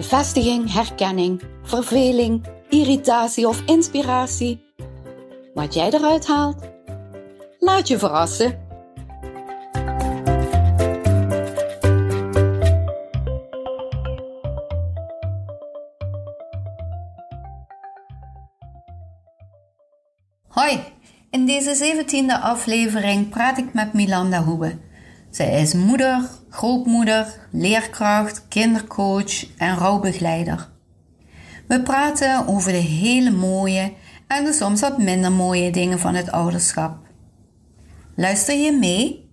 Bevestiging, herkenning, verveling, irritatie of inspiratie. Wat jij eruit haalt, laat je verrassen. Hoi, in deze 17e aflevering praat ik met Milanda Hoebe. Zij is moeder, grootmoeder, leerkracht, kindercoach en rouwbegeleider. We praten over de hele mooie en de soms wat minder mooie dingen van het ouderschap. Luister je mee?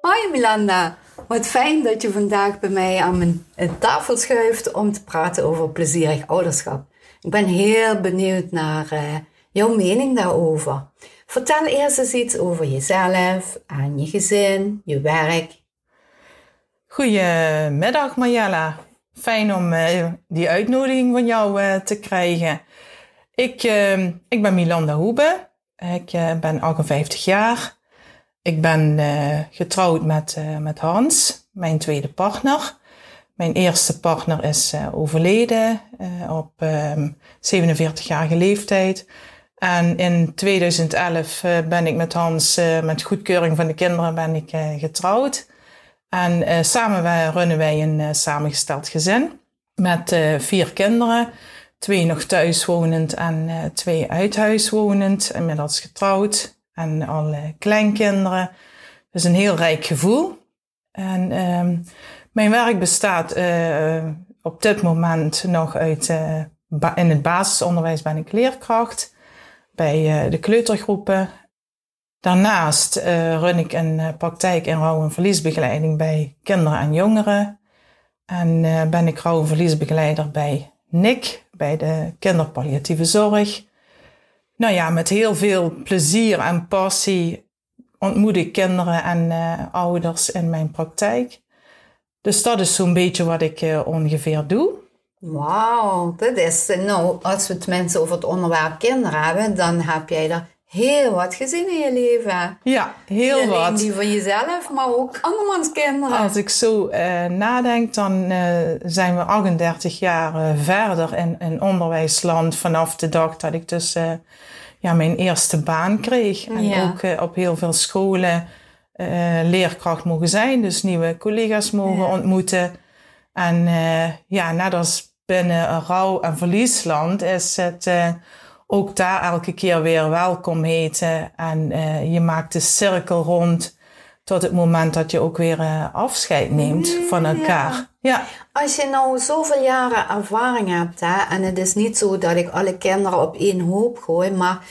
Hoi Milanda, wat fijn dat je vandaag bij mij aan mijn tafel schuift om te praten over plezierig ouderschap. Ik ben heel benieuwd naar uh, jouw mening daarover. Vertel eerst eens iets over jezelf en je gezin, je werk. Goedemiddag Marjella. Fijn om uh, die uitnodiging van jou uh, te krijgen. Ik, uh, ik ben Milanda Hoebe. Ik ben 58 jaar. Ik ben getrouwd met, met Hans, mijn tweede partner. Mijn eerste partner is overleden op 47-jarige ehm, leeftijd. En in 2011 uh, ben ik met Hans, uh, met goedkeuring van de kinderen, ben ik uh, getrouwd. En samen runnen wij een samengesteld gezin met vier kinderen. Twee nog thuiswonend en twee uithuiswonend. Inmiddels getrouwd en alle kleinkinderen. Dus een heel rijk gevoel. En ehm, mijn werk bestaat op dit moment nog uit... in het basisonderwijs ben ik leerkracht bij uh, de kleutergroepen. Daarnaast uh, run ik een uh, praktijk in rouw- en verliesbegeleiding bij kinderen en jongeren. En ben ik rouw- en verliesbegeleider bij NIC, bij de kinderpalliatieve zorg. Nou ja, met heel veel plezier en passie ontmoet ik kinderen en ouders in mijn praktijk. Dus dat is zo'n beetje wat ik ongeveer doe. Wauw, dat is, nou, als we het mensen over het onderwerp kinderen hebben, dan heb jij er heel wat gezien in je leven. Ja, heel Niet wat. die van jezelf, maar ook andermans kinderen. Als ik zo uh, nadenk, dan uh, zijn we 38 jaar uh, verder in, in onderwijsland vanaf de dag dat ik dus ja, mijn eerste baan kreeg. En ja. ook op heel veel scholen leerkracht mogen zijn, dus nieuwe collega's mogen ja. ontmoeten. En ja, net als binnen rouw- en verliesland is het uh, ook daar elke keer weer welkom heten. En uh, je maakt de cirkel rond tot het moment dat je ook weer uh, afscheid neemt van elkaar. Ja. ja. Als je nou zoveel jaren ervaring hebt, hè, en het is niet zo dat ik alle kinderen op één hoop gooi, maar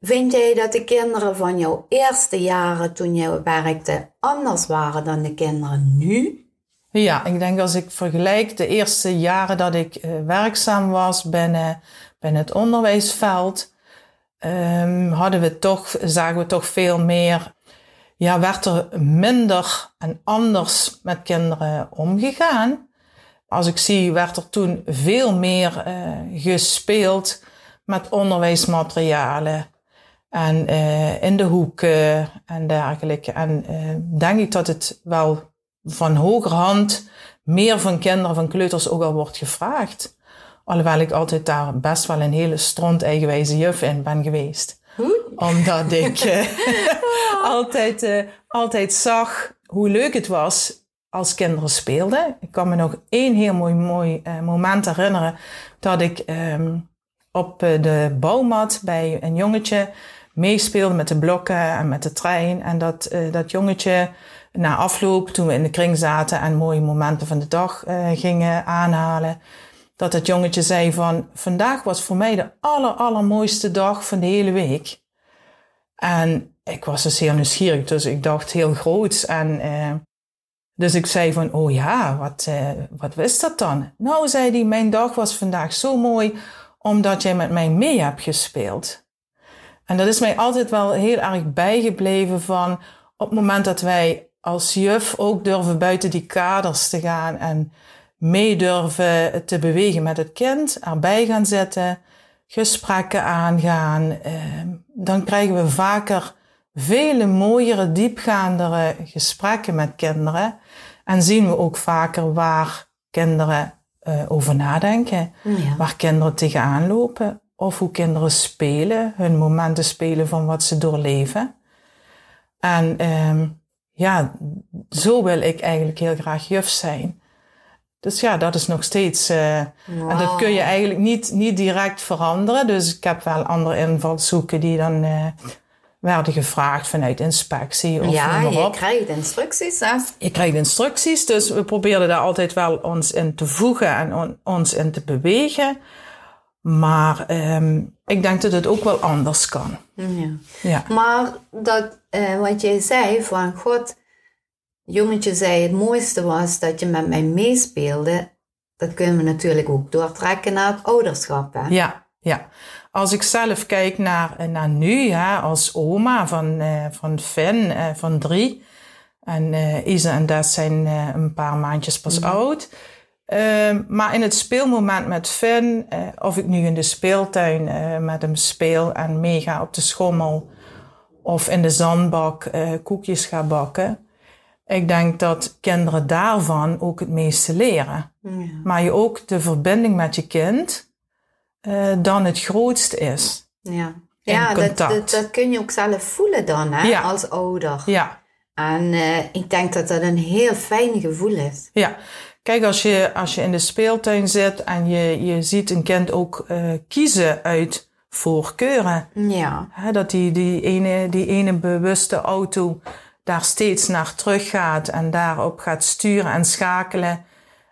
vind jij dat de kinderen van jouw eerste jaren toen je werkte anders waren dan de kinderen nu? Ja, ik denk als ik vergelijk de eerste jaren dat ik uh, werkzaam was binnen, binnen het onderwijsveld, um, hadden we toch, zagen we toch veel meer, ja, werd er minder en anders met kinderen omgegaan. Als ik zie, werd er toen veel meer uh, gespeeld met onderwijsmaterialen en uh, in de hoeken en dergelijke. En denk ik dat het wel van hogerhand meer van kinderen, van kleuters ook al wordt gevraagd. Alhoewel ik altijd daar best wel een hele stront eigenwijze juf in ben geweest. Omdat ik uh, altijd, uh, altijd zag hoe leuk het was als kinderen speelden. Ik kan me nog één heel mooi, mooi uh, moment herinneren dat ik um, op de bouwmat bij een jongetje meespeelde met de blokken en met de trein. En dat, dat jongetje na afloop, toen we in de kring zaten en mooie momenten van de dag uh, gingen aanhalen, dat het jongetje zei van, vandaag was voor mij de aller, allermooiste dag van de hele week. En ik was dus heel nieuwsgierig, dus ik dacht heel groot. En uh, Dus ik zei van, oh ja, wat, uh, wat wist dat dan? Nou, zei hij, mijn dag was vandaag zo mooi omdat jij met mij mee hebt gespeeld. En dat is mij altijd wel heel erg bijgebleven van op het moment dat wij als juf ook durven buiten die kaders te gaan en mee durven te bewegen met het kind, erbij gaan zitten, gesprekken aangaan, eh, dan krijgen we vaker vele mooiere, diepgaandere gesprekken met kinderen. En zien we ook vaker waar kinderen uh, over nadenken, ja. waar kinderen tegenaan lopen, of hoe kinderen spelen, hun momenten spelen van wat ze doorleven. En um, ja, zo wil ik eigenlijk heel graag juf zijn. Dus ja, dat is nog steeds. Uh, wow. En dat kun je eigenlijk niet, niet direct veranderen. Dus ik heb wel andere invalshoeken die dan uh, werden gevraagd vanuit inspectie. Of ja, je krijgt instructies. Hè? Je krijgt instructies, dus we probeerden daar altijd wel ons in te voegen en on, ons in te bewegen. Maar um, ik denk dat het ook wel anders kan. Ja. ja. Maar dat, uh, wat jij zei van God, jongetje zei het mooiste was dat je met mij meespeelde. Dat kunnen we natuurlijk ook doortrekken naar het ouderschap. Hè? Ja, ja. Als ik zelf kijk naar, naar nu, ja, als oma van, uh, van Finn, uh, van drie. En Isa en Des zijn een paar maandjes pas mm -hmm. oud. Uh, maar in het speelmoment met Finn, uh, of ik nu in de speeltuin uh, met hem speel en meega op de schommel, of in de zandbak koekjes ga bakken. Ik denk dat kinderen daarvan ook het meeste leren. Ja. Maar je ook de verbinding met je kind dan het grootste is. Ja, ja dat, dat, dat, kun je ook zelf voelen dan hè, ja. als ouder. Ja. En ik denk dat dat een heel fijn gevoel is. Ja, Kijk, als je, als je in de speeltuin zit en je, je ziet een kind ook uh, kiezen uit voorkeuren. Ja. Dat die, die, ene, die ene bewuste auto daar steeds naar terug gaat en daarop gaat sturen en schakelen.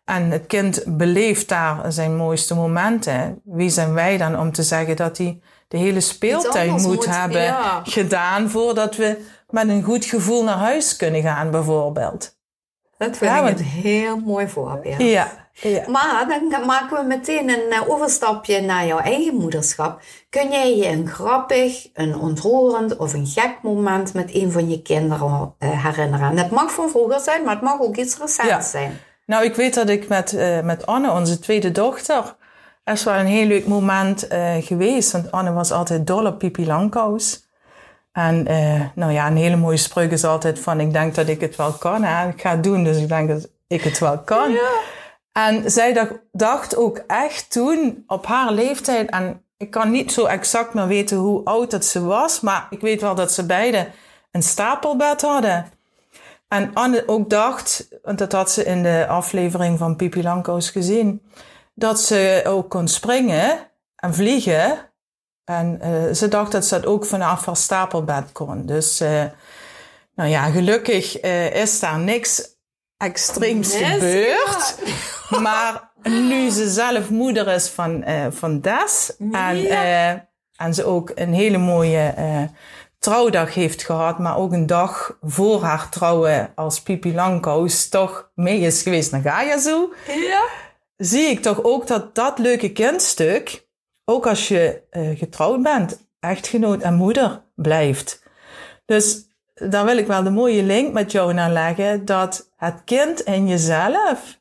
En het kind beleeft daar zijn mooiste momenten. Wie zijn wij dan om te zeggen dat hij de hele speeltuin moet, moet, hebben ja. gedaan voordat we met een goed gevoel naar huis kunnen gaan, bijvoorbeeld? Dat vind ja, ik een heel mooi voorbeeld. Ja, ja. Maar dan maken we meteen een eh, overstapje naar jouw eigen moederschap. Kun jij je een grappig, een ontroerend of een gek moment met een van je kinderen uh, herinneren? En dat mag van vroeger zijn, maar het mag ook iets recents ja. zijn. Nou, ik weet dat ik met, uh, met Anne, onze tweede dochter, is wel een heel leuk moment geweest. Want Anne was altijd dol op Pipi Langkous. En uh, nou ja, een hele mooie spreuk is altijd van, ik denk dat ik het wel kan. Hè? Ik ga het doen, dus ik denk dat ik het wel kan. Ja. En zij dacht ook echt toen, op haar leeftijd, en ik kan niet zo exact meer weten hoe oud dat ze was, maar ik weet wel dat ze beide een stapelbed hadden. En Anne ook dacht, want dat had ze in de aflevering van Pipi Langkous gezien, dat ze ook kon springen en vliegen en uh, ze dacht dat ze dat ook vanaf haar stapelbed kon. Dus uh, nou ja, gelukkig uh, is daar niks extreems yes, gebeurd. Ja. maar nu ze zelf moeder is van, van Des en, ja. en ze ook een hele mooie trouwdag heeft gehad, maar ook een dag voor haar trouwen als Pipi Langkous toch mee is geweest naar Gaia Zoo. Ja. Zie ik toch ook dat dat leuke kindstuk ook als je uh, getrouwd bent, echtgenoot en moeder blijft. Dus daar wil ik wel de mooie link met jou naar leggen, dat het kind in jezelf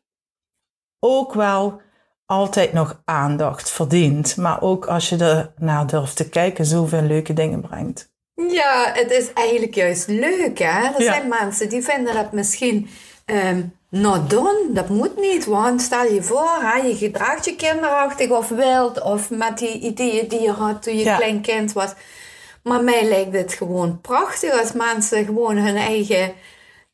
ook wel altijd nog aandacht verdient. Maar ook als je er naar durft te kijken, zoveel leuke dingen brengt. Ja, het is eigenlijk juist leuk, hè? Er ja. zijn mensen die vinden dat misschien um, nou dan, dat moet niet, want stel je voor, hè, je gedraagt je kinderachtig of wild of met die ideeën die je had toen je ja. klein kind was. Maar mij lijkt het gewoon prachtig als mensen gewoon hun eigen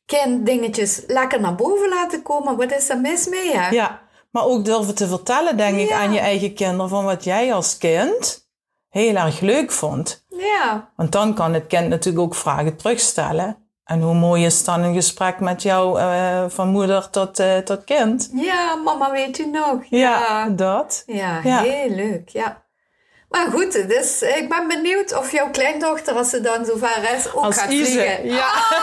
kinddingetjes lekker naar boven laten komen. Wat is er mis mee? Hè? Ja, maar ook durven te vertellen, denk ja. ik, aan je eigen kinderen van wat jij als kind heel erg leuk vond. Ja. Want dan kan het kind natuurlijk ook vragen terugstellen. En hoe mooi is dan een gesprek met jou uh, van moeder tot, uh, tot kind? Ja, mama weet je nog. Ja, ja dat. Ja, ja, heel leuk, ja. Maar goed, dus ik ben benieuwd of jouw kleindochter, als ze dan zover is, ook als gaat Ise, vliegen. Ja. Ah!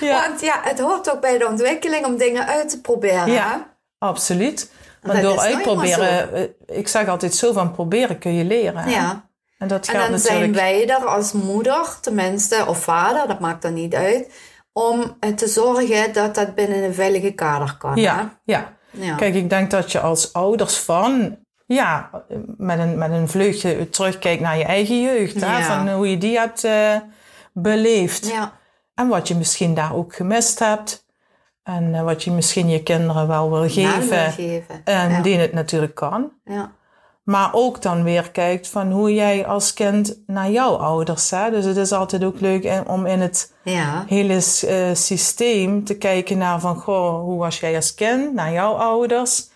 Ja. Want ja, het hoort ook bij de ontwikkeling om dingen uit te proberen. Ja, absoluut. Dat Want door nou uitproberen, eh, ik zeg altijd zo van proberen kun je leren. Ja. En dat En dan zijn wij er als moeder, tenminste, of vader, dat maakt er niet uit, om eh, te zorgen dat dat binnen een veilige kader kan. Ja, ja. ja. Kijk, ik denk dat je als ouders van, ja, met een, met een vleugje terugkijkt naar je eigen jeugd. Hè? Van hoe je die hebt eh, beleefd. ja. En wat je misschien daar ook gemist hebt. En eh, wat je misschien je kinderen wel wil Naam wil geven. geven. En die het natuurlijk kan. ja. Maar ook dan weer kijkt van hoe jij als kind naar jouw ouders. Hè? Dus het is altijd ook leuk om in het ja. hele eh, systeem te kijken naar van, goh, hoe was jij als kind, naar jouw ouders?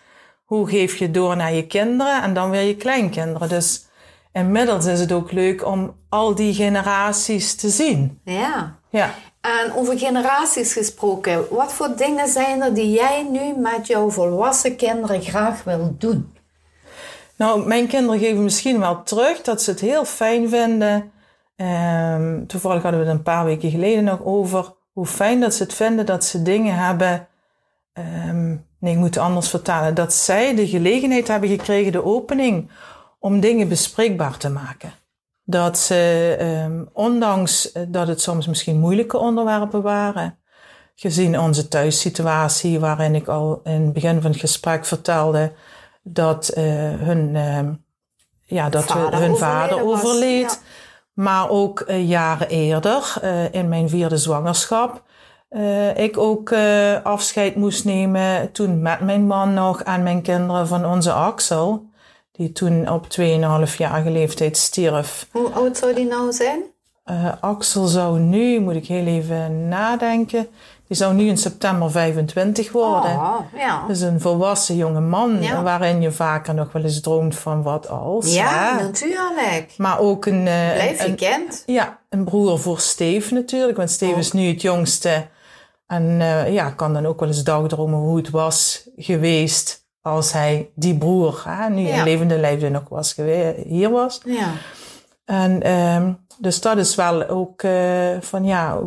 Hoe geef je door naar je kinderen en dan weer je kleinkinderen? Dus inmiddels is het ook leuk om al die generaties te zien. ja. Ja. En over generaties gesproken, wat voor dingen zijn er die jij nu met jouw volwassen kinderen graag wil doen? Nou, mijn kinderen geven misschien wel terug dat ze het heel fijn vinden. Ehm, toevallig hadden we het een paar weken geleden nog over hoe fijn dat ze het vinden dat ze dingen hebben. ehm, nee, ik moet het anders vertalen. Dat zij de gelegenheid hebben gekregen, de opening, om dingen bespreekbaar te maken. Dat ze, ehm, ondanks eh, dat het soms misschien moeilijke onderwerpen waren, gezien onze thuissituatie, waarin ik al in het begin van het gesprek vertelde dat eh, hun, ehm, ja, dat we- Vader hun vader was, overleed. Maar ook eh, jaren eerder, eh, in mijn vierde zwangerschap, ik ook afscheid moest nemen toen met mijn man nog en mijn kinderen van onze Axel, die toen op 2,5 jarige leeftijd stierf. Hoe oud zou die nou zijn? Axel zou nu, moet ik heel even nadenken, die zou nu in september 25 worden. Oh, ja. Dus een volwassen jonge man, Ja. waarin je vaker nog wel eens droomt van wat als. Ja, hè? natuurlijk. Maar ook een, eh, Blijf een, je kind. ja, een broer voor Steve natuurlijk. Want Steve is nu het jongste. En eh, ja, kan dan ook wel eens dagdromen hoe het was geweest als hij die broer, hè, nu Ja. in levende lijfde nog was hier was. Ja. En ehm, dus dat is wel ook eh, van ja,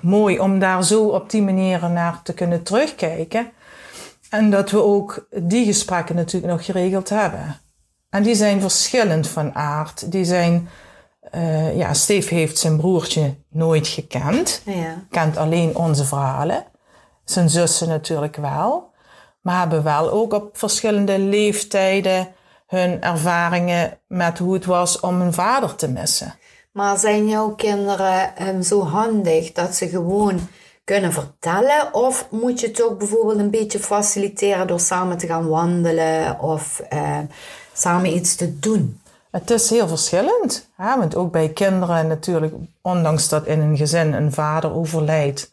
mooi om daar zo op die manier naar te kunnen terugkijken. En dat we ook die gesprekken natuurlijk nog geregeld hebben. En die zijn verschillend van aard. Die zijn, eh, ja, Steve heeft zijn broertje nooit gekend. Ja. Kent alleen onze verhalen. Zijn zussen natuurlijk wel. Maar hebben wel ook op verschillende leeftijden hun ervaringen met hoe het was om een vader te missen. Maar zijn jouw kinderen zo handig dat ze gewoon kunnen vertellen? Of moet je het ook bijvoorbeeld een beetje faciliteren door samen te gaan wandelen of ehm, samen iets te doen? Het is heel verschillend. Hè? Want ook bij kinderen natuurlijk, ondanks dat in een gezin een vader overlijdt,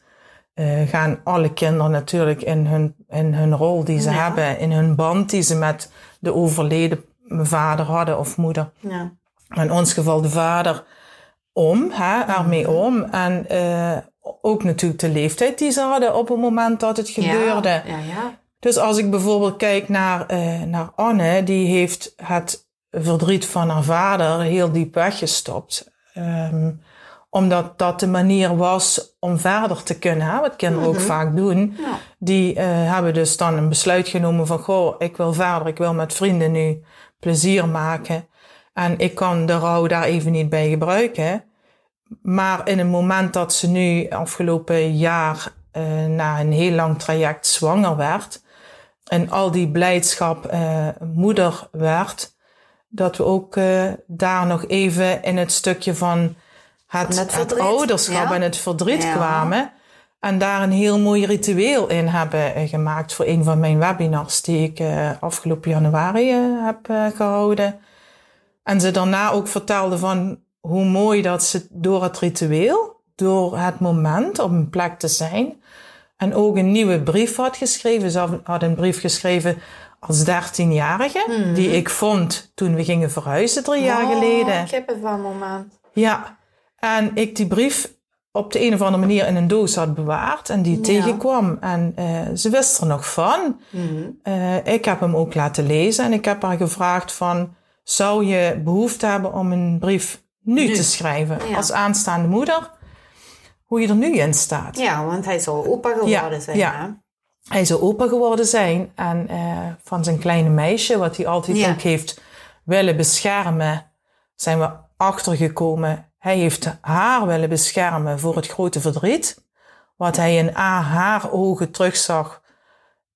eh, gaan alle kinderen natuurlijk in hun, in hun rol die ze Ja. hebben, in hun band die ze met de overleden vader hadden of moeder. Ja. In ons geval de vader om, hè, ermee Mhm. om. En eh, ook natuurlijk de leeftijd die ze hadden op het moment dat het gebeurde. Ja, ja, ja. Dus als ik bijvoorbeeld kijk naar, eh, naar Anne, die heeft het verdriet van haar vader heel diep weggestopt. Ehm, omdat dat de manier was om verder te kunnen, hè, wat kinderen ook vaak doen. Ja. Die eh, hebben dus dan een besluit genomen van, goh, ik wil verder, ik wil met vrienden nu plezier maken. En ik kan de rouw daar even niet bij gebruiken. Maar in een moment dat ze nu afgelopen jaar eh, na een heel lang traject zwanger werd en al die blijdschap eh, moeder werd, dat we ook eh, daar nog even in het stukje van het, ouderschap ja. en het verdriet Ja. kwamen. En daar een heel mooi ritueel in hebben gemaakt voor een van mijn webinars die ik afgelopen januari heb eh, gehouden. En ze daarna ook vertelde van hoe mooi dat ze door het ritueel, door het moment op een plek te zijn, en ook een nieuwe brief had geschreven. Ze had- een brief geschreven als 13-jarige, die ik vond toen we gingen verhuizen drie jaar Oh, geleden. Ik heb het van moment. Ja, en ik die brief op de een of andere manier in een doos had bewaard en die Ja. tegenkwam. En eh, ze wist er nog van. Eh, ik heb hem ook laten lezen en ik heb haar gevraagd van... zou je behoefte hebben om een brief nu, Nu. te schrijven Ja. als aanstaande moeder? hoe je er nu in staat. Ja, want hij zou opa geworden zijn. ja. hè? Hij zou opa geworden zijn en eh, van zijn kleine meisje, wat hij altijd ook heeft willen beschermen, zijn we achtergekomen. Hij heeft haar willen beschermen voor het grote verdriet. Wat hij in haar ogen terugzag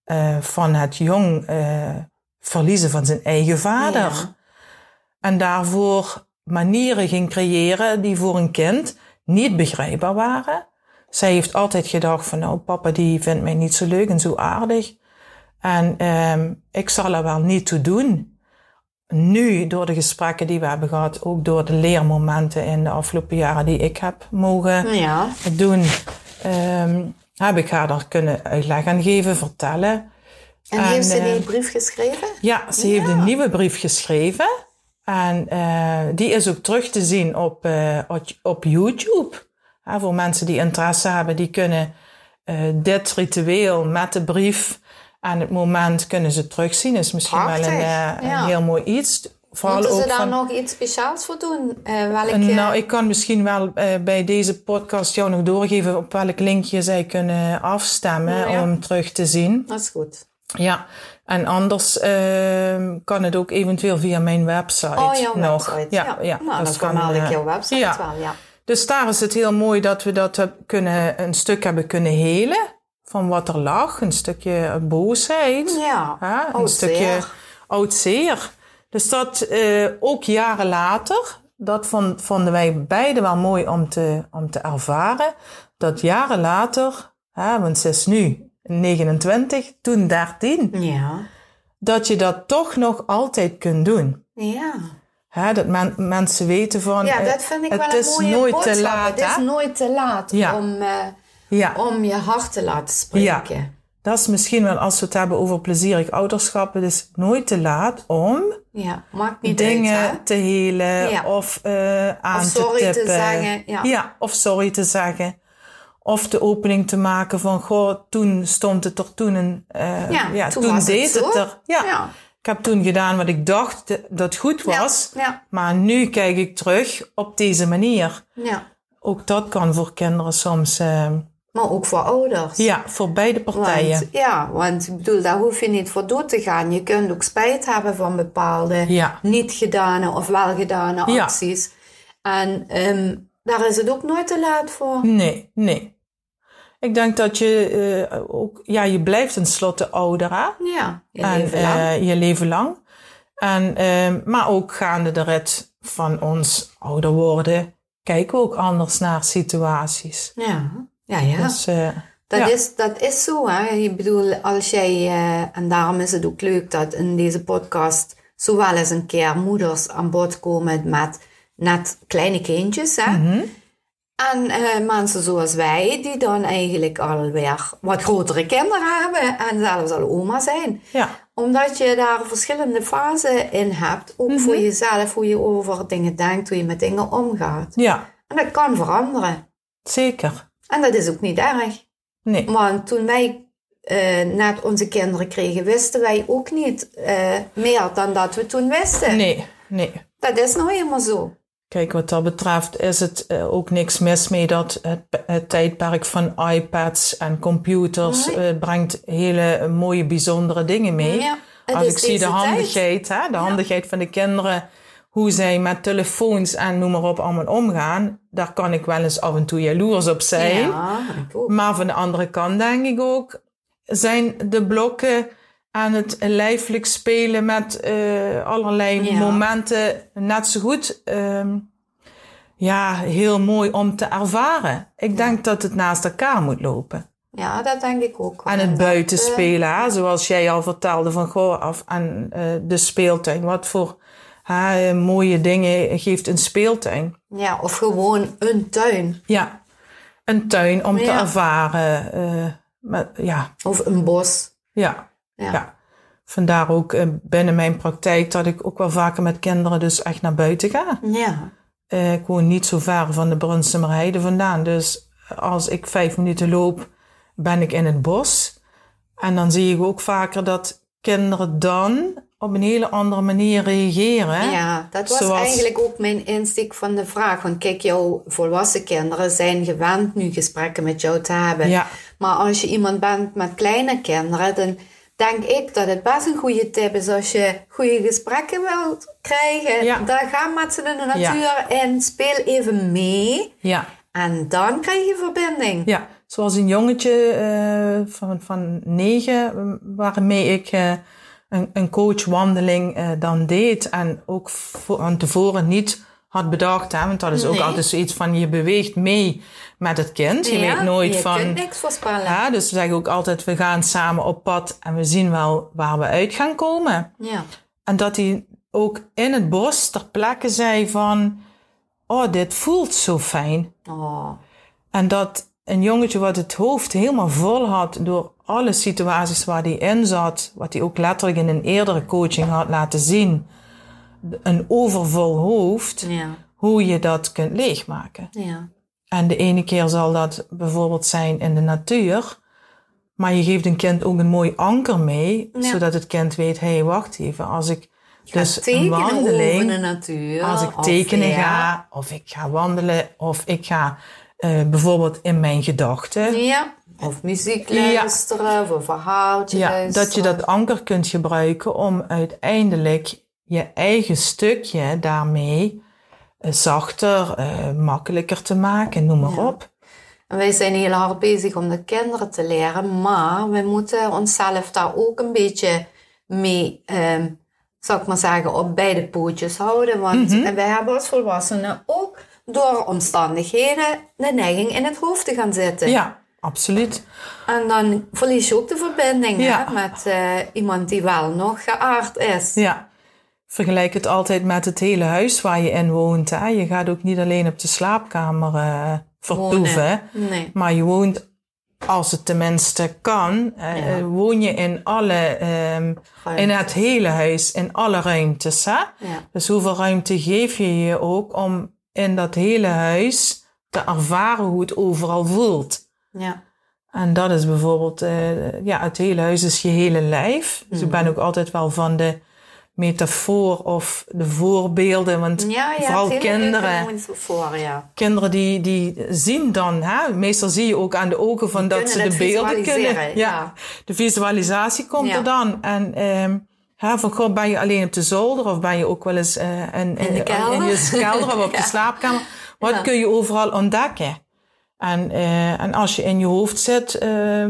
eh, van het jong eh, verliezen van zijn eigen vader. Ja. En daarvoor manieren ging creëren die voor een kind niet begrijpbaar waren. Zij heeft altijd gedacht van nou papa die vindt mij niet zo leuk en zo aardig. En ehm, ik zal er wel niet toe doen. Nu, door de gesprekken die we hebben gehad, ook door de leermomenten in de afgelopen jaren die ik heb mogen Ja. doen, ehm, heb ik haar daar kunnen uitleg aan geven, vertellen. En, heeft ze eh, die brief geschreven? ja, ze heeft een nieuwe brief geschreven. En eh, die is ook terug te zien op, eh, op- YouTube. Voor mensen die interesse hebben, die kunnen eh, dit ritueel met de brief aan het moment kunnen ze terugzien. Is misschien wel een, heel mooi iets. Vooral Moeten ze daar van, nog iets speciaals voor doen? Welke... nou, ik kan misschien wel bij deze podcast jou nog doorgeven op welk linkje zij kunnen afstemmen ja. om hem terug te zien. Dat is goed. Ja, en anders ehm, kan het ook eventueel via mijn website Oh, jouw nog. website. Ja, ja. Nou, Dus dan ik eh, jouw website ja. wel, ja. Dus daar is het heel mooi dat we dat kunnen, een stuk hebben kunnen helen van wat er lag. Een stukje boosheid. Ja, hè, een stukje oud zeer. Dus dat eh, ook jaren later, dat vond, vonden wij beide wel mooi om te, om te ervaren. Dat jaren later, hè, want ze is nu 29, toen 13 Ja. dat je dat toch nog altijd kunt doen. Ja. Hè, dat men- mensen weten van. Ja, eh, dat vind ik het wel een is mooie nooit boodschap. te laat. Het is hè? nooit te laat Ja. om, eh, Ja, om je hart te laten spreken. dat is misschien wel als we het hebben over plezierig ouderschap. Het is nooit te laat om Ja, maakt niet dingen uit, te helen Ja. of eh, aan Of sorry te te zeggen, ja. of sorry te zeggen. Of de opening te maken van, goh, toen stond het er, toen, een, eh, Ja, ja, toen toen, was het deed het er. Ja. Ja. Ik heb toen gedaan wat ik dacht dat- goed was. Ja, Maar nu kijk ik terug op deze manier. ja. Ook dat kan voor kinderen soms, eh, Maar ook voor ouders. ja, voor beide partijen. Want, ja, want ik bedoel, daar hoef je niet voor dood te gaan. Je kunt ook spijt hebben van bepaalde Ja. niet gedane of wel gedane Ja. acties. En ehm, daar is het ook nooit te laat voor. Nee, nee. Ik denk dat je eh, ook, ja, je blijft tenslotte ouder, hè? Ja, je en, leven lang. eh, je leven lang. En, ehm, maar ook gaande de rit van ons ouder worden, kijken we ook anders naar situaties. ja, ja, ja. Dus, eh, Dat, ja. is, dat is zo, hè. Ik bedoel, als jij, en daarom is het ook leuk dat in deze podcast zowel eens een keer moeders aan bod komen met net kleine kindjes, hè. Mhm. En eh, mensen zoals wij, die dan eigenlijk alweer wat grotere kinderen hebben en zelfs al oma zijn. ja, Omdat je daar verschillende fasen in hebt, ook voor Mhm. jezelf, hoe je over dingen denkt, hoe je met dingen omgaat. ja, En dat kan veranderen. zeker. En dat is ook niet erg. Nee, Want toen wij eh, net onze kinderen kregen, wisten wij ook niet eh, meer dan dat we toen wisten. nee, nee. Dat is nou helemaal zo. Kijk, wat dat betreft is het eh, ook niks mis mee dat het, het tijdperk van iPads en computers eh, brengt hele mooie, bijzondere dingen mee. Ja, Als ik zie de handigheid, hè, de handigheid van de kinderen, hoe zij met telefoons en noem maar op allemaal omgaan, daar kan ik wel eens af en toe jaloers op zijn. Ja. Maar van de andere kant denk ik ook, zijn de blokken aan het lijfelijk spelen met eh, allerlei Ja. momenten net zo goed. ehm, ja, heel mooi om te ervaren. Ik denk dat het naast elkaar moet lopen. Ja, dat denk ik ook. En het dat, buiten eh, spelen, hè, zoals jij al vertelde van goh, af aan eh, de speeltuin. Wat voor hè, mooie dingen geeft een speeltuin? Ja, of gewoon een tuin. Ja, een tuin om te ervaren. met, ja, Of een bos. ja, Ja. ja. Vandaar ook eh, binnen mijn praktijk dat ik ook wel vaker met kinderen dus echt naar buiten ga. Ja. Eh, ik woon niet zo ver van de Brunsumer Heide vandaan. Dus als ik vijf minuten loop, ben ik in het bos. En dan zie ik ook vaker dat kinderen dan op een hele andere manier reageren. Ja, dat was Zoals- eigenlijk ook mijn insteek van de vraag. Want kijk, jouw volwassen kinderen zijn gewend nu gesprekken met jou te hebben. Ja. Maar als je iemand bent met kleine kinderen, dan denk ik dat het best een goede tip is als je goede gesprekken wilt krijgen. Ja. Dan ga met ze in de natuur en speel even mee. Ja. En dan krijg je verbinding. Ja, zoals een jongetje eh, van, van negen, waarmee ik eh, een, een coachwandeling eh, dan deed. En ook van tevoren niet had bedacht. Hè, want dat is ook Nee. altijd zoiets van je beweegt mee met het kind. Je Ja, weet nooit je van. kunt niks voorspellen. Ja, dus we zeggen ook altijd, we gaan samen op pad en we zien wel waar we uit gaan komen. Ja. En dat hij ook in het bos ter plekke zei van, oh, dit voelt zo fijn. Oh. En dat een jongetje wat het hoofd helemaal vol had door alle situaties waar hij in zat, wat hij ook letterlijk in een eerdere coaching had laten zien, een overvol hoofd, Ja. hoe je dat kunt leegmaken. Ja. En de ene keer zal dat bijvoorbeeld zijn in de natuur, maar je geeft een kind ook een mooi anker mee, Ja. zodat het kind weet, hé, hey, wacht even, als ik Ga dus een wandeling, de natuur. als ik tekenen ga, of ik ga wandelen, of ik ga eh, bijvoorbeeld in mijn gedachten, Ja. Of muziek luisteren, of een verhaaltje Ja, luisteren. dat je dat anker kunt gebruiken om uiteindelijk je eigen stukje daarmee eh, zachter, eh, makkelijker te maken, noem maar Ja. op. En wij zijn heel hard bezig om de kinderen te leren, maar we moeten onszelf daar ook een beetje mee, ehm, zal ik maar zeggen, op beide pootjes houden. Want Mhm. we hebben als volwassenen ook door omstandigheden de neiging in het hoofd te gaan zitten. Ja, absoluut. En dan verlies je ook de verbinding Ja. hè, met eh, iemand die wel nog geaard is. Ja. Vergelijk het altijd met het hele huis waar je in woont. Hè? Je gaat ook niet alleen op de slaapkamer eh, vertoeven, Nee. maar je woont, als het tenminste kan, Ja. woon je in alle, ehm, in het hele huis, in alle ruimtes. Hè? Ja. Dus hoeveel ruimte geef je je ook om in dat hele huis te ervaren hoe het overal voelt? Ja. En dat is bijvoorbeeld, eh, ja, het hele huis is je hele lijf. Dus ik ben ook altijd wel van de metafoor of de voorbeelden. Want Ja, ja, vooral kinderen, voor, ja. kinderen die, die zien dan, hè, meestal zie je ook aan de ogen van dat ze de beelden kunnen. Ja, de visualisatie komt er dan. En ehm, hè, van, goh, ben je alleen op de zolder of ben je ook wel eens eh, in, In de kelder? in je kelder of op de slaapkamer? Wat kun je overal ontdekken? En, eh, en als je in je hoofd zit, eh,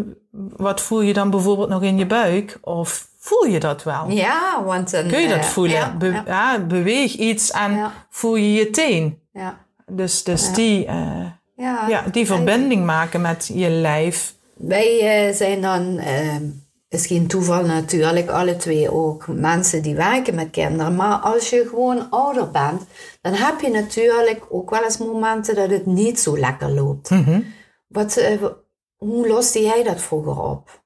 wat voel je dan bijvoorbeeld nog in je buik? Of voel je dat wel? Ja, want dan... Kun je dat eh, voelen? Ja, Be- ja, ja, beweeg iets en voel je je teen. ja, Dus, dus die, eh, ja. die En verbinding maken met je lijf. Wij eh, zijn dan, eh, is geen toeval natuurlijk, alle twee ook mensen die werken met kinderen. Maar als je gewoon ouder bent, dan heb je natuurlijk ook wel eens momenten dat het niet zo lekker loopt. Mhm. Wat, eh, hoe loste jij dat vroeger op?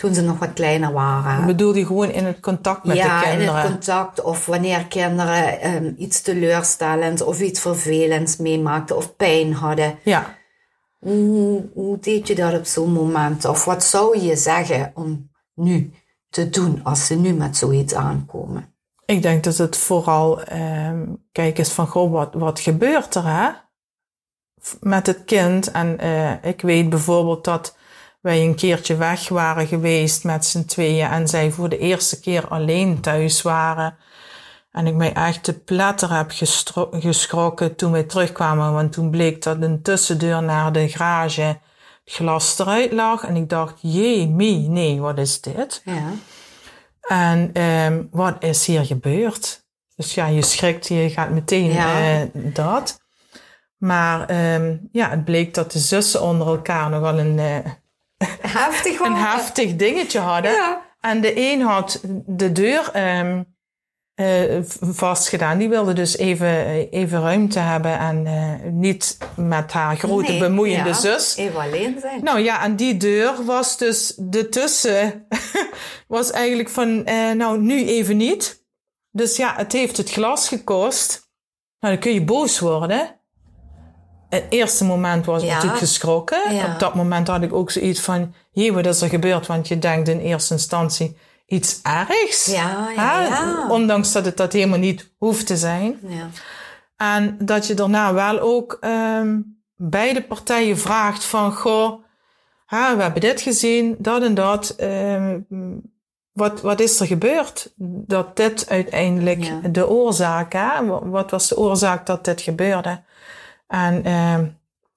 Toen ze nog wat kleiner waren. Bedoel je gewoon in het contact met ja, de in kinderen? het contact of wanneer kinderen ehm, iets teleurstellends of iets vervelends meemaakten of pijn hadden. Ja. Hoe, hoe deed je dat op zo'n moment? Of wat zou je zeggen om nu te doen als ze nu met zoiets aankomen? Ik denk dat het vooral, ehm kijk eens van, goh, wat, wat gebeurt er hè? Met het kind? En eh, ik weet bijvoorbeeld dat wij een keertje weg waren geweest met z'n tweeën en zij voor de eerste keer alleen thuis waren. En ik mij echt te pletter heb geschrokken toen wij terugkwamen, want toen bleek dat een tussendeur naar de garage glas eruit lag. En ik dacht, jee, mie, nee, wat is dit? Ja. En ehm, wat is hier gebeurd? Dus ja, je schrikt, je gaat meteen Ja. eh, dat. Maar ehm, ja, het bleek dat de zussen onder elkaar nogal een, eh, Heftig een heftig dingetje hadden. Ja. En de een had de deur ehm eh, v- vastgedaan. Die wilde dus even, even ruimte hebben en eh, niet met haar grote Nee, bemoeiende ja, zus. Even alleen zijn. Nou ja, en die deur was dus de tussen, was eigenlijk van, eh, nou nu even niet. Dus ja, het heeft het glas gekost. Nou, dan kun je boos worden. Het eerste moment was ik Ja. natuurlijk geschrokken. Ja. Op dat moment had ik ook zoiets van, jee, wat is er gebeurd? Want je denkt in eerste instantie, iets ergs. Ja, ja. Ondanks dat het dat helemaal niet hoeft te zijn. ja. En dat je daarna wel ook ehm, beide partijen vraagt van, goh, hè, we hebben dit gezien, dat en dat. ehm, wat, wat is er gebeurd? Dat dit uiteindelijk de oorzaak, hè? Wa- Wat was de oorzaak dat dit gebeurde? En ehm,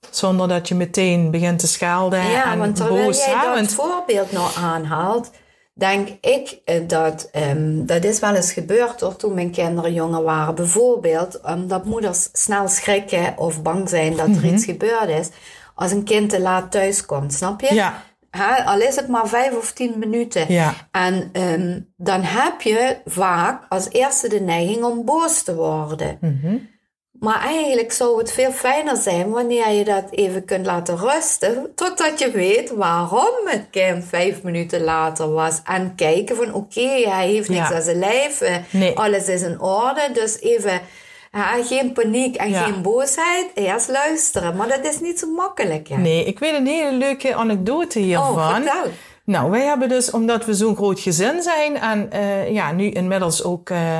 zonder dat je meteen begint te schelden Ja, en want terwijl boos. jij dat want- voorbeeld nog aanhaalt, denk ik eh, dat ehm, dat is wel eens gebeurd hoor, toen mijn kinderen jonger waren. Bijvoorbeeld omdat moeders snel schrikken of bang zijn dat Mhm. er iets gebeurd is. Als een kind te laat thuis komt, snap je? Ja, al is het maar vijf of tien minuten. ja, En ehm, dan heb je vaak als eerste de neiging om boos te worden. mhm. Maar eigenlijk zou het veel fijner zijn wanneer je dat even kunt laten rusten. Totdat je weet waarom het kind vijf minuten later was. En kijken van oké, hij heeft niks Ja. aan zijn lijf. eh, Nee. Alles is in orde. Dus even ja, geen paniek en Ja. geen boosheid. Eerst luisteren. Maar dat is niet zo makkelijk. Hè? Nee, ik weet een hele leuke anekdote hiervan. Oh, vertel. Nou, wij hebben dus, omdat we zo'n groot gezin zijn en eh, ja, nu inmiddels ook eh,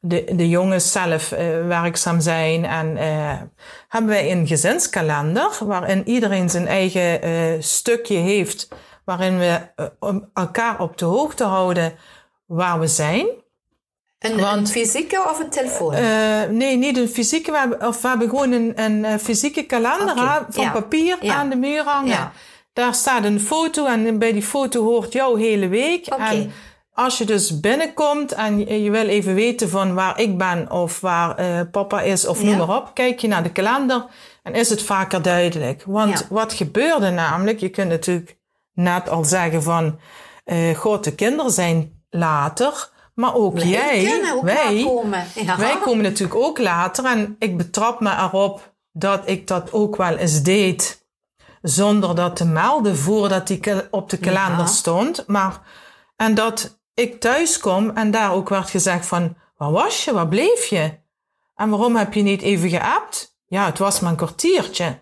de, de jongens zelf eh, werkzaam zijn en eh, hebben wij een gezinskalender waarin iedereen zijn eigen eh, stukje heeft, waarin we om elkaar op de hoogte houden waar we zijn. Een, een Want- fysieke of een telefoon? Eh, nee, niet een fysieke. We hebben, of we hebben gewoon een, een eh, fysieke kalender van ja. papier Ja. aan de muur hangen. Ja. Daar staat een foto en bij die foto hoort jouw hele week. Oké. En als je dus binnenkomt en je, wil even weten van waar ik ben of waar eh, papa is of noem Ja. maar op, kijk je naar de kalender en is het vaker duidelijk. Want Ja. wat gebeurde namelijk, je kunt natuurlijk net al zeggen van, eh god, de kinderen zijn later, maar ook Wij jij, ook wij, komen. Ja. wij komen natuurlijk ook later en ik betrap me erop dat ik dat ook wel eens deed zonder dat te melden voordat die op de kalender stond. Maar, en dat ik thuis kom en daar ook werd gezegd van, waar was je, waar bleef je? En waarom heb je niet even geappt? Ja, het was maar een kwartiertje.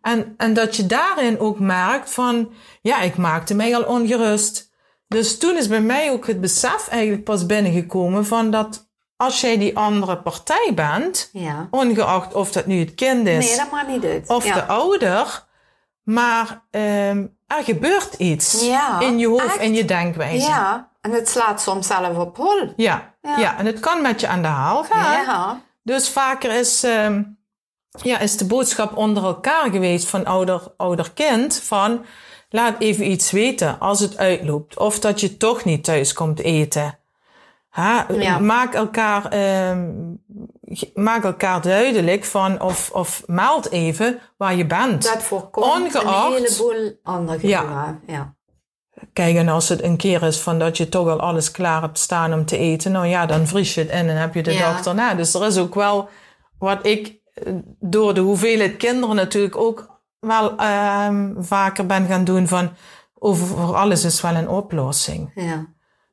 En, en dat je daarin ook merkt van, ja, ik maakte mij al ongerust. Dus toen is bij mij ook het besef eigenlijk pas binnengekomen van dat als jij die andere partij bent, ja. ongeacht of dat nu het kind is Nee, dat maakt niet uit. of ja. de ouder, maar ehm, er gebeurt iets Ja, in je hoofd en je denkwijze. Ja, en het slaat soms zelf op hol. Ja, Ja. ja. en het kan met je aan de haal gaan. Ja. Dus vaker is, ehm, ja, is de boodschap onder elkaar geweest van ouder, ouder-kind van laat even iets weten als het uitloopt. Of dat je toch niet thuis komt eten. Ha, Ja. maak, elkaar, ehm, maak elkaar duidelijk van of, of meld even waar je bent. Dat voorkomt Ongeacht- een heleboel andere Ja. Ja. Kijk, en als het een keer is van dat je toch al alles klaar hebt staan om te eten, nou ja, dan vries je het in en heb je de Ja. dag erna. Dus er is ook wel wat ik eh, door de hoeveelheid kinderen natuurlijk ook wel ehm, vaker ben gaan doen van over alles is wel een oplossing. Ja.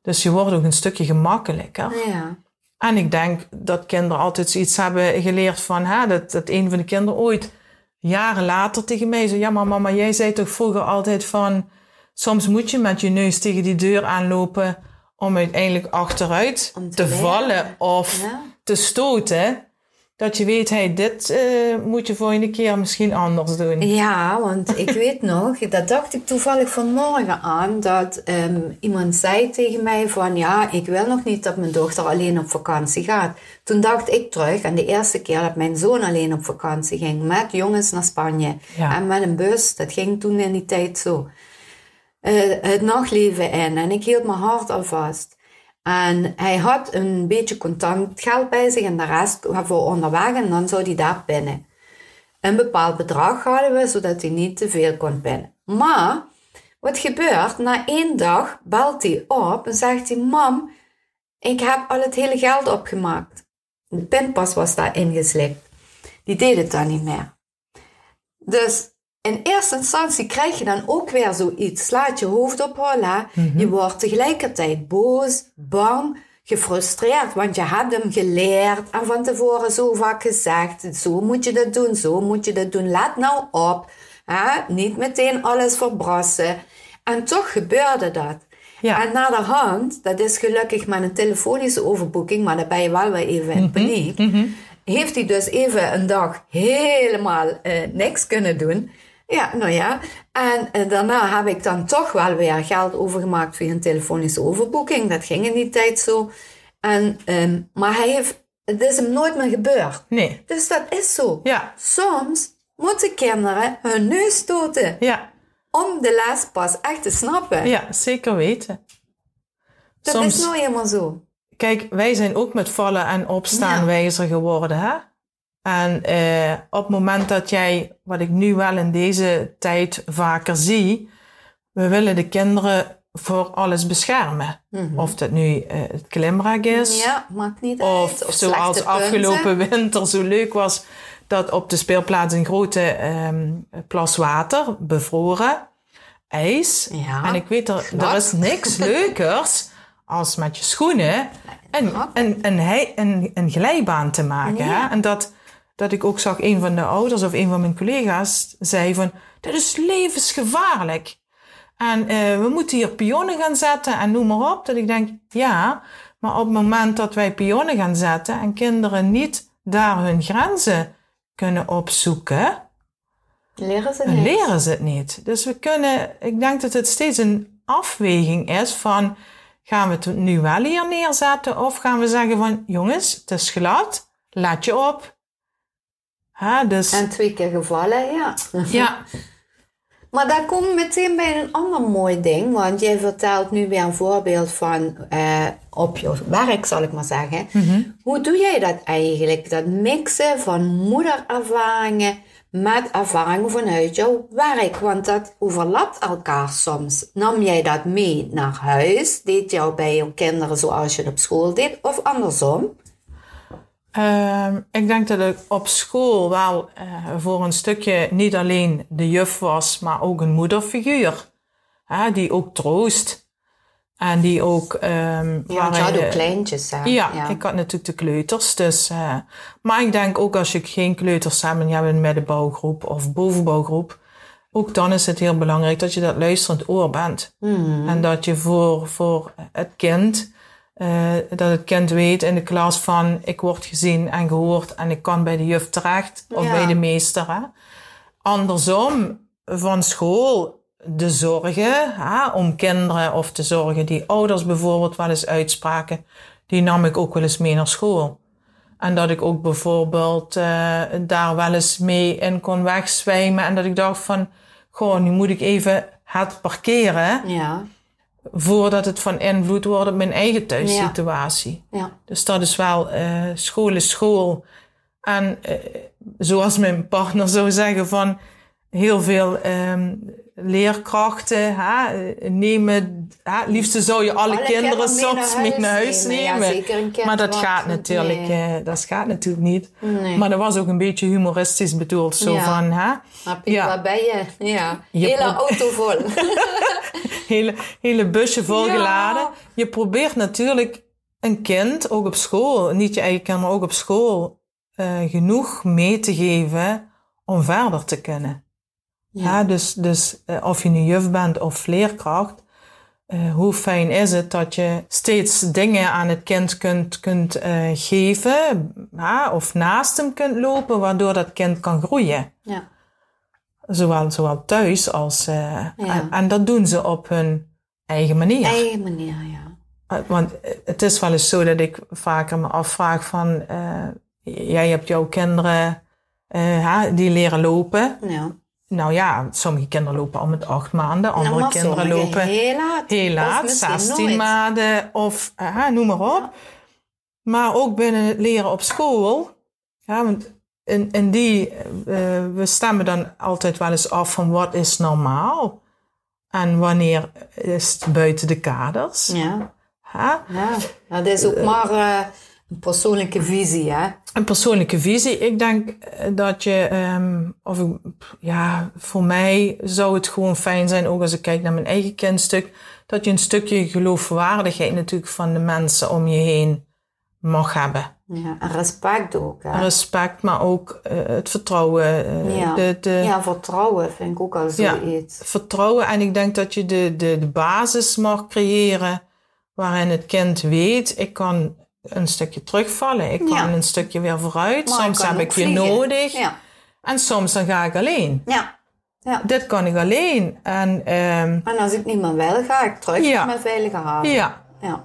Dus je wordt ook een stukje gemakkelijker. ja. En ik denk dat kinderen altijd zoiets hebben geleerd van, hè, dat, dat een van de kinderen ooit jaren later tegen mij zei, ja maar mama, jij zei toch vroeger altijd van, soms moet je met je neus tegen die deur aanlopen om uiteindelijk achteruit Om te vallen of Ja. te stoten. Dat je weet, hey, dit eh, moet je volgende keer misschien anders doen. Ja, want ik weet nog, dat dacht ik toevallig vanmorgen aan, dat ehm, iemand zei tegen mij van, ja, ik wil nog niet dat mijn dochter alleen op vakantie gaat. Toen dacht ik terug aan de eerste keer dat mijn zoon alleen op vakantie ging, met jongens naar Spanje. Ja. En met een bus, dat ging toen in die tijd zo. Eh, het nachtleven in en ik hield mijn hart al vast. En hij had een beetje contant geld bij zich en de rest voor onderweg en dan zou hij daar pinnen. Een bepaald bedrag hadden we, zodat hij niet te veel kon pinnen. Maar, wat gebeurt? Na één dag belt hij op en zegt hij, mam, ik heb al het hele geld opgemaakt. De pinpas was daar ingeslikt. Die deed het dan niet meer. Dus in eerste instantie krijg je dan ook weer zoiets. Slaat je hoofd op hè? Je wordt tegelijkertijd boos, bang, gefrustreerd. Want je hebt hem geleerd en van tevoren zo vaak gezegd. Zo moet je dat doen, zo moet je dat doen. Let nou op. Hè? Niet meteen alles verbrassen. En toch gebeurde dat. Ja. En na de hand, dat is gelukkig met een telefonische overboeking, maar dan ben je wel weer even in paniek. Heeft hij dus even een dag helemaal eh, niks kunnen doen. Ja, nou ja. En eh, daarna heb ik dan toch wel weer geld overgemaakt via een telefonische overboeking. Dat ging in die tijd zo. En, ehm, maar hij heeft, het is hem nooit meer gebeurd. Nee. Dus dat is zo. Ja. Soms moeten kinderen hun neus stoten Ja. om de les pas echt te snappen. Ja, zeker weten. dat soms- is nou helemaal zo. Kijk, wij zijn ook met vallen en opstaan Ja. wijzer geworden, hè? En eh, op het moment dat jij, wat ik nu wel in deze tijd vaker zie, we willen de kinderen voor alles beschermen. Of dat nu eh, het klimrek is, Mhm. Ja, maakt niet of, uit. Of zoals afgelopen winter zo leuk was, dat op de speelplaats een grote ehm, plas water, bevroren, ijs. Ja, En ik weet, er, er is niks leukers als met je schoenen een, een, een, een, een glijbaan te maken. Ja. Hè? En dat, dat ik ook zag, een van de ouders of een van mijn collega's zei van, dit is levensgevaarlijk. En eh, we moeten hier pionnen gaan zetten en noem maar op. Dat ik denk, ja, maar op het moment dat wij pionnen gaan zetten en kinderen niet daar hun grenzen kunnen opzoeken, Leren ze niet. leren ze het niet. Dus we kunnen, ik denk dat het steeds een afweging is van, gaan we het nu wel hier neerzetten of gaan we zeggen van, jongens, het is glad, laat je op. Ha, dus, En twee keer gevallen, ja. ja, Maar daar komt meteen bij een ander mooi ding. Want jij vertelt nu weer een voorbeeld van eh, op je werk, zal ik maar zeggen. Hoe doe jij dat eigenlijk? Dat mixen van moederervaringen met ervaringen vanuit jouw werk. Want dat overlapt elkaar soms. Nam jij dat mee naar huis? Deed jou bij jouw kinderen zoals je het op school deed? Of andersom? Ehm, ik denk dat ik op school wel eh, voor een stukje niet alleen de juf was, maar ook een moederfiguur. Hè, die ook troost. En die ook... ehm Ja, want je had ook je- kleintjes. Hè? Ja, ik had natuurlijk de kleuters. Dus, eh, maar ik denk ook als je geen kleuters hebt en je hebt een middenbouwgroep of bovenbouwgroep. Ook dan is het heel belangrijk dat je dat luisterend oor bent. En dat je voor, voor het kind, eh, dat het kind weet in de klas van ik word gezien en gehoord en ik kan bij de juf terecht of Ja. bij de meester. Hè. Andersom, van school de zorgen hè, om kinderen of de zorgen die ouders bijvoorbeeld wel eens uitspraken, die nam ik ook wel eens mee naar school. En dat ik ook bijvoorbeeld eh, daar wel eens mee in kon wegzwijmen en dat ik dacht van, goh, nu moet ik even het parkeren Ja, voordat het van invloed wordt op mijn eigen thuissituatie. ja. Dus dat is wel, eh, school is school. En eh, zoals mijn partner zou zeggen van heel veel ehm, leerkrachten hè, eh, nemen, hè, liefst zou je alle, Alle kinderen soms naar mee huis naar huis nemen. Kind maar dat gaat natuurlijk, nee. eh, dat gaat natuurlijk niet. Nee. Maar dat was ook een beetje humoristisch bedoeld. Zo Ja. van, hè, Maar Piet, Ja. waar ben je? Ja, Je hele auto vol. hele, hele busje volgeladen. Je probeert natuurlijk een kind, ook op school, niet je eigen kinderen, ook op school, eh, genoeg mee te geven om verder te kunnen. Ja. dus dus eh, of je nu juf bent of leerkracht, eh, hoe fijn is het dat je steeds dingen aan het kind kunt, kunt eh, geven ja, of naast hem kunt lopen, waardoor dat kind kan groeien. ja. Zowel, zowel thuis als... Ja. en, en dat doen ze op hun eigen manier. Eigen manier, ja. Uh, Want uh, het is wel eens zo dat ik vaker me afvraag van... uh, jij hebt jouw kinderen, uh, die leren lopen. ja. Nou ja, sommige kinderen lopen al met acht maanden. Andere nou, kinderen lopen heel laat. heel laat, Of misschien 16 nooit. maanden of uh, noem maar op. Maar ook binnen het leren op school. Ja, want in, in die, uh, we stemmen dan altijd wel eens af van wat is normaal. En wanneer is het buiten de kaders. Ja, Ha? ja. dat is ook maar uh, een persoonlijke visie, hè? Een persoonlijke visie. Ik denk eh, dat je, um, of ik, ja, voor mij zou het gewoon fijn zijn, ook als ik kijk naar mijn eigen kindstuk, dat je een stukje geloofwaardigheid natuurlijk van de mensen om je heen mag hebben. Ja, en respect ook. Hè? Respect, maar ook eh, het vertrouwen. eh, ja. de, de, ja, vertrouwen vind ik ook al Ja. zoiets. Vertrouwen. En ik denk dat je de, de, de basis mag creëren waarin het kind weet, ik kan een stukje terugvallen. Ik kan Ja. een stukje weer vooruit. Maar soms heb ik je nodig. Ja. En soms dan ga ik alleen. ja. ja. Dit kan ik alleen. En ehm, En als ik niet meer wil, ga ik terug Ja. naar mijn veilige haven. ja, Ja.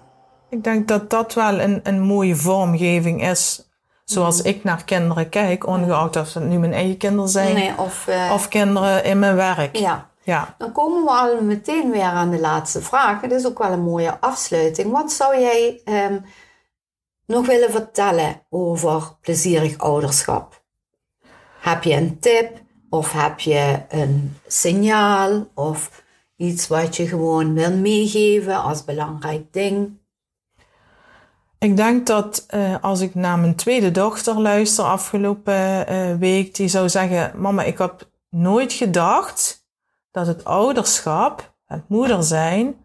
ik denk dat dat wel een, een mooie vormgeving is. Zoals ik naar kinderen kijk, ongeacht of het nu mijn eigen kinderen zijn Nee, of, eh, of kinderen in mijn werk. ja. Ja. Dan komen we al meteen weer aan de laatste vraag. Het is ook wel een mooie afsluiting. Wat zou jij ehm, nog willen vertellen over plezierig ouderschap? Heb je een tip of heb je een signaal of iets wat je gewoon wil meegeven als belangrijk ding? Ik denk dat eh, als ik naar mijn tweede dochter luister afgelopen eh, week, die zou zeggen: Mama, ik heb nooit gedacht dat het ouderschap, het moeder zijn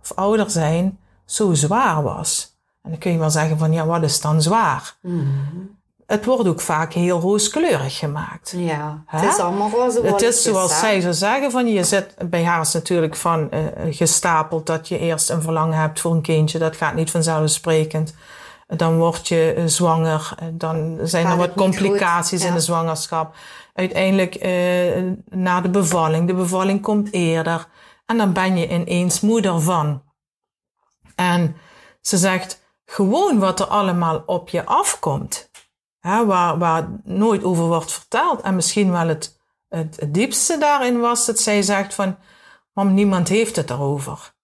of ouder zijn, zo zwaar was. En dan kun je wel zeggen: van ja, wat is dan zwaar? Het wordt ook vaak heel rooskleurig gemaakt. Ja, het is allemaal roze Het is zoals hè? zij zou zeggen, van je zit bij haar is natuurlijk van eh, gestapeld dat je eerst een verlangen hebt voor een kindje. Dat gaat niet vanzelfsprekend. Dan word je eh, zwanger, eh, dan zijn er wat complicaties in de zwangerschap. Uiteindelijk na de bevalling, de bevalling komt eerder en dan ben je ineens moeder van. En ze zegt gewoon wat er allemaal op je afkomt. Hè, waar, waar nooit over wordt verteld. En misschien wel het, het, het diepste daarin was dat zij zegt van, mam, niemand heeft het erover.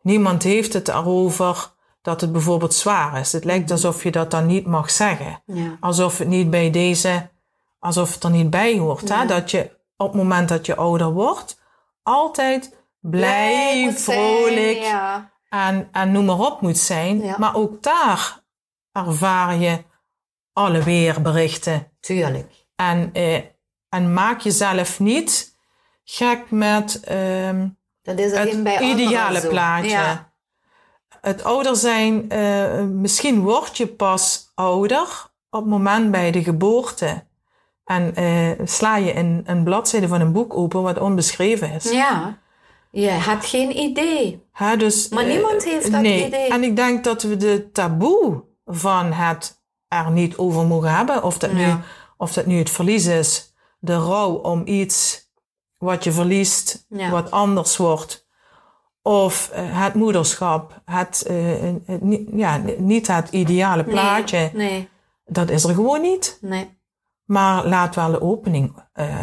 Niemand heeft het erover dat het bijvoorbeeld zwaar is. Het lijkt alsof je dat dan niet mag zeggen. Ja. Alsof het niet bij deze, alsof het er niet bij hoort. Hè? Dat je op het moment dat je ouder wordt, altijd blij, zijn, vrolijk Ja. En, en noem maar op moet zijn. Ja. Maar ook daar ervaar je alle weerberichten. Tuurlijk. En, eh, en maak jezelf niet gek met ehm, Dat is het bij ideale zo. plaatje. Ja. Het ouder zijn, eh, misschien word je pas ouder op het moment bij de geboorte. En eh, sla je een, een bladzijde van een boek open wat onbeschreven is. ja. Je hebt geen idee. Dus, Maar eh, niemand heeft dat nee. idee. En ik denk dat we de taboe van het er niet over mogen hebben, of dat, nu, of dat nu het verlies is, de rouw om iets wat je verliest, Ja. wat anders wordt, of eh, het moederschap, het, eh, het ja, niet het ideale plaatje, Nee, nee, dat is er gewoon niet. nee. Maar laat wel de opening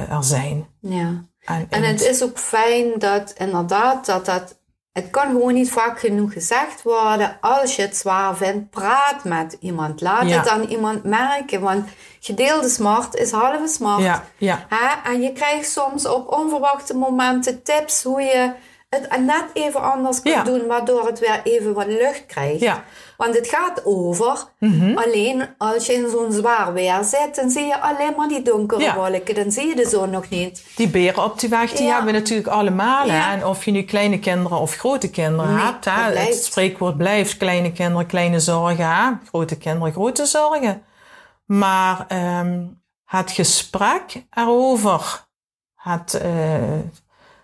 er zijn. Ja. En, En het is ook fijn dat inderdaad dat dat... Het kan gewoon niet vaak genoeg gezegd worden. Als je het zwaar vindt, praat met iemand. Laat Ja. het aan iemand merken. Want gedeelde smart is halve smart. ja, ja, Hè? En je krijgt soms op onverwachte momenten tips hoe je het net even anders kunt Ja. doen, waardoor het weer even wat lucht krijgt. ja. Want het gaat over, Mhm. alleen als je in zo'n zwaar weer zit, dan zie je alleen maar die donkere Ja. wolken. Dan zie je de zon nog niet. Die beren op die weg, die Ja. hebben we natuurlijk allemaal. Ja. En of je nu kleine kinderen of grote kinderen Nee, hebt. Hè. Het spreekwoord blijft kleine kinderen, kleine zorgen. Hè. Grote kinderen, grote zorgen. Maar ehm, het gesprek erover, het, eh,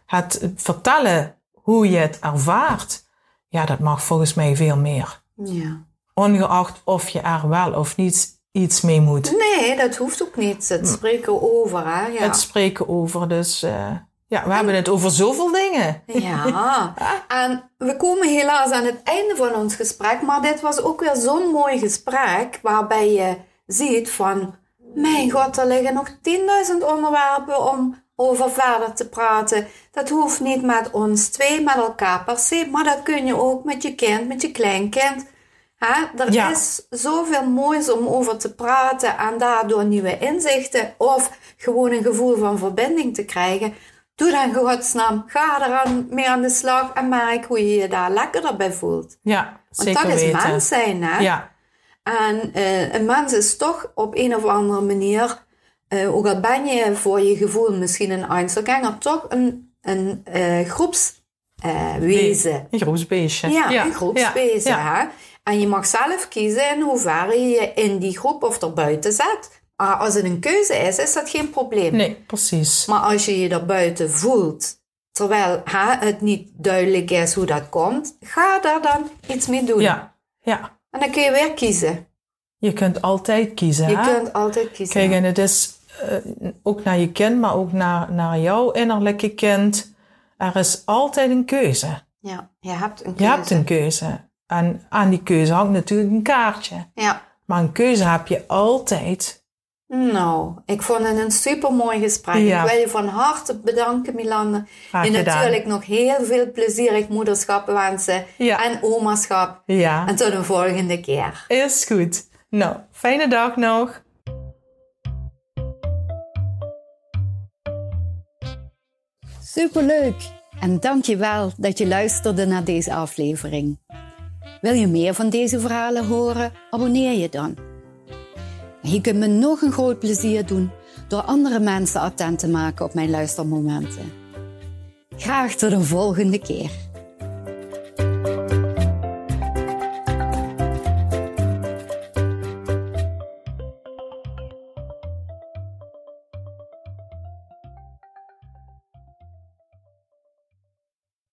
het vertellen hoe je het ervaart, ja, dat mag volgens mij veel meer. Ja. Ongeacht of je er wel of niet iets mee moet. Nee, dat hoeft ook niet. Het spreken over, hè. Ja. Het spreken over. Dus eh, ja, we hebben het over zoveel dingen. Ja, en we komen helaas aan het einde van ons gesprek, maar dit was ook weer zo'n mooi gesprek waarbij je ziet van, mijn god, er liggen nog 10.000 onderwerpen om over verder te praten. Dat hoeft niet met ons twee, met elkaar per se, maar dat kun je ook met je kind, met je kleinkind. Hè? Er Ja. is zoveel moois om over te praten en daardoor nieuwe inzichten of gewoon een gevoel van verbinding te krijgen. Doe dan godsnaam. Ga eraan mee aan de slag en merk hoe je je daar lekkerder bij voelt. Ja, Want zeker dat is mens zijn, hè? Ja, En eh, een mens is toch op een of andere manier, eh, ook al ben je voor je gevoel misschien een Einzelganger, toch een, een eh, eh, wezen. Een groepsbeestje. Ja, een groepswezen. Ja, Hè? En je mag zelf kiezen in hoeverre je je in die groep of erbuiten zet. Als het een keuze is, is dat geen probleem. Nee, precies. Maar als je je erbuiten voelt, terwijl hè, het niet duidelijk is hoe dat komt, ga daar dan iets mee doen. Ja, ja. En dan kun je weer kiezen. Je kunt altijd kiezen. Je hè? kunt altijd kiezen. Kijk, en het is eh, ook naar je kind, maar ook naar, naar jouw innerlijke kind. Er is altijd een keuze. Ja, je hebt een Je keuze. hebt een keuze. En aan die keuze hangt natuurlijk een kaartje. Ja. Maar een keuze heb je altijd. Nou, ik vond het een supermooi gesprek. Ja. Ik wil je van harte bedanken. Graag En natuurlijk nog heel veel plezierig moederschap wensen. Ja. En omaschap. Ja, En tot een volgende keer. is goed. Nou, fijne dag nog. Superleuk! En dank je wel dat je luisterde naar deze aflevering. Wil je meer van deze verhalen horen? Abonneer je dan. En je kunt me nog een groot plezier doen door andere mensen attent te maken op mijn luistermomenten. Graag tot de volgende keer.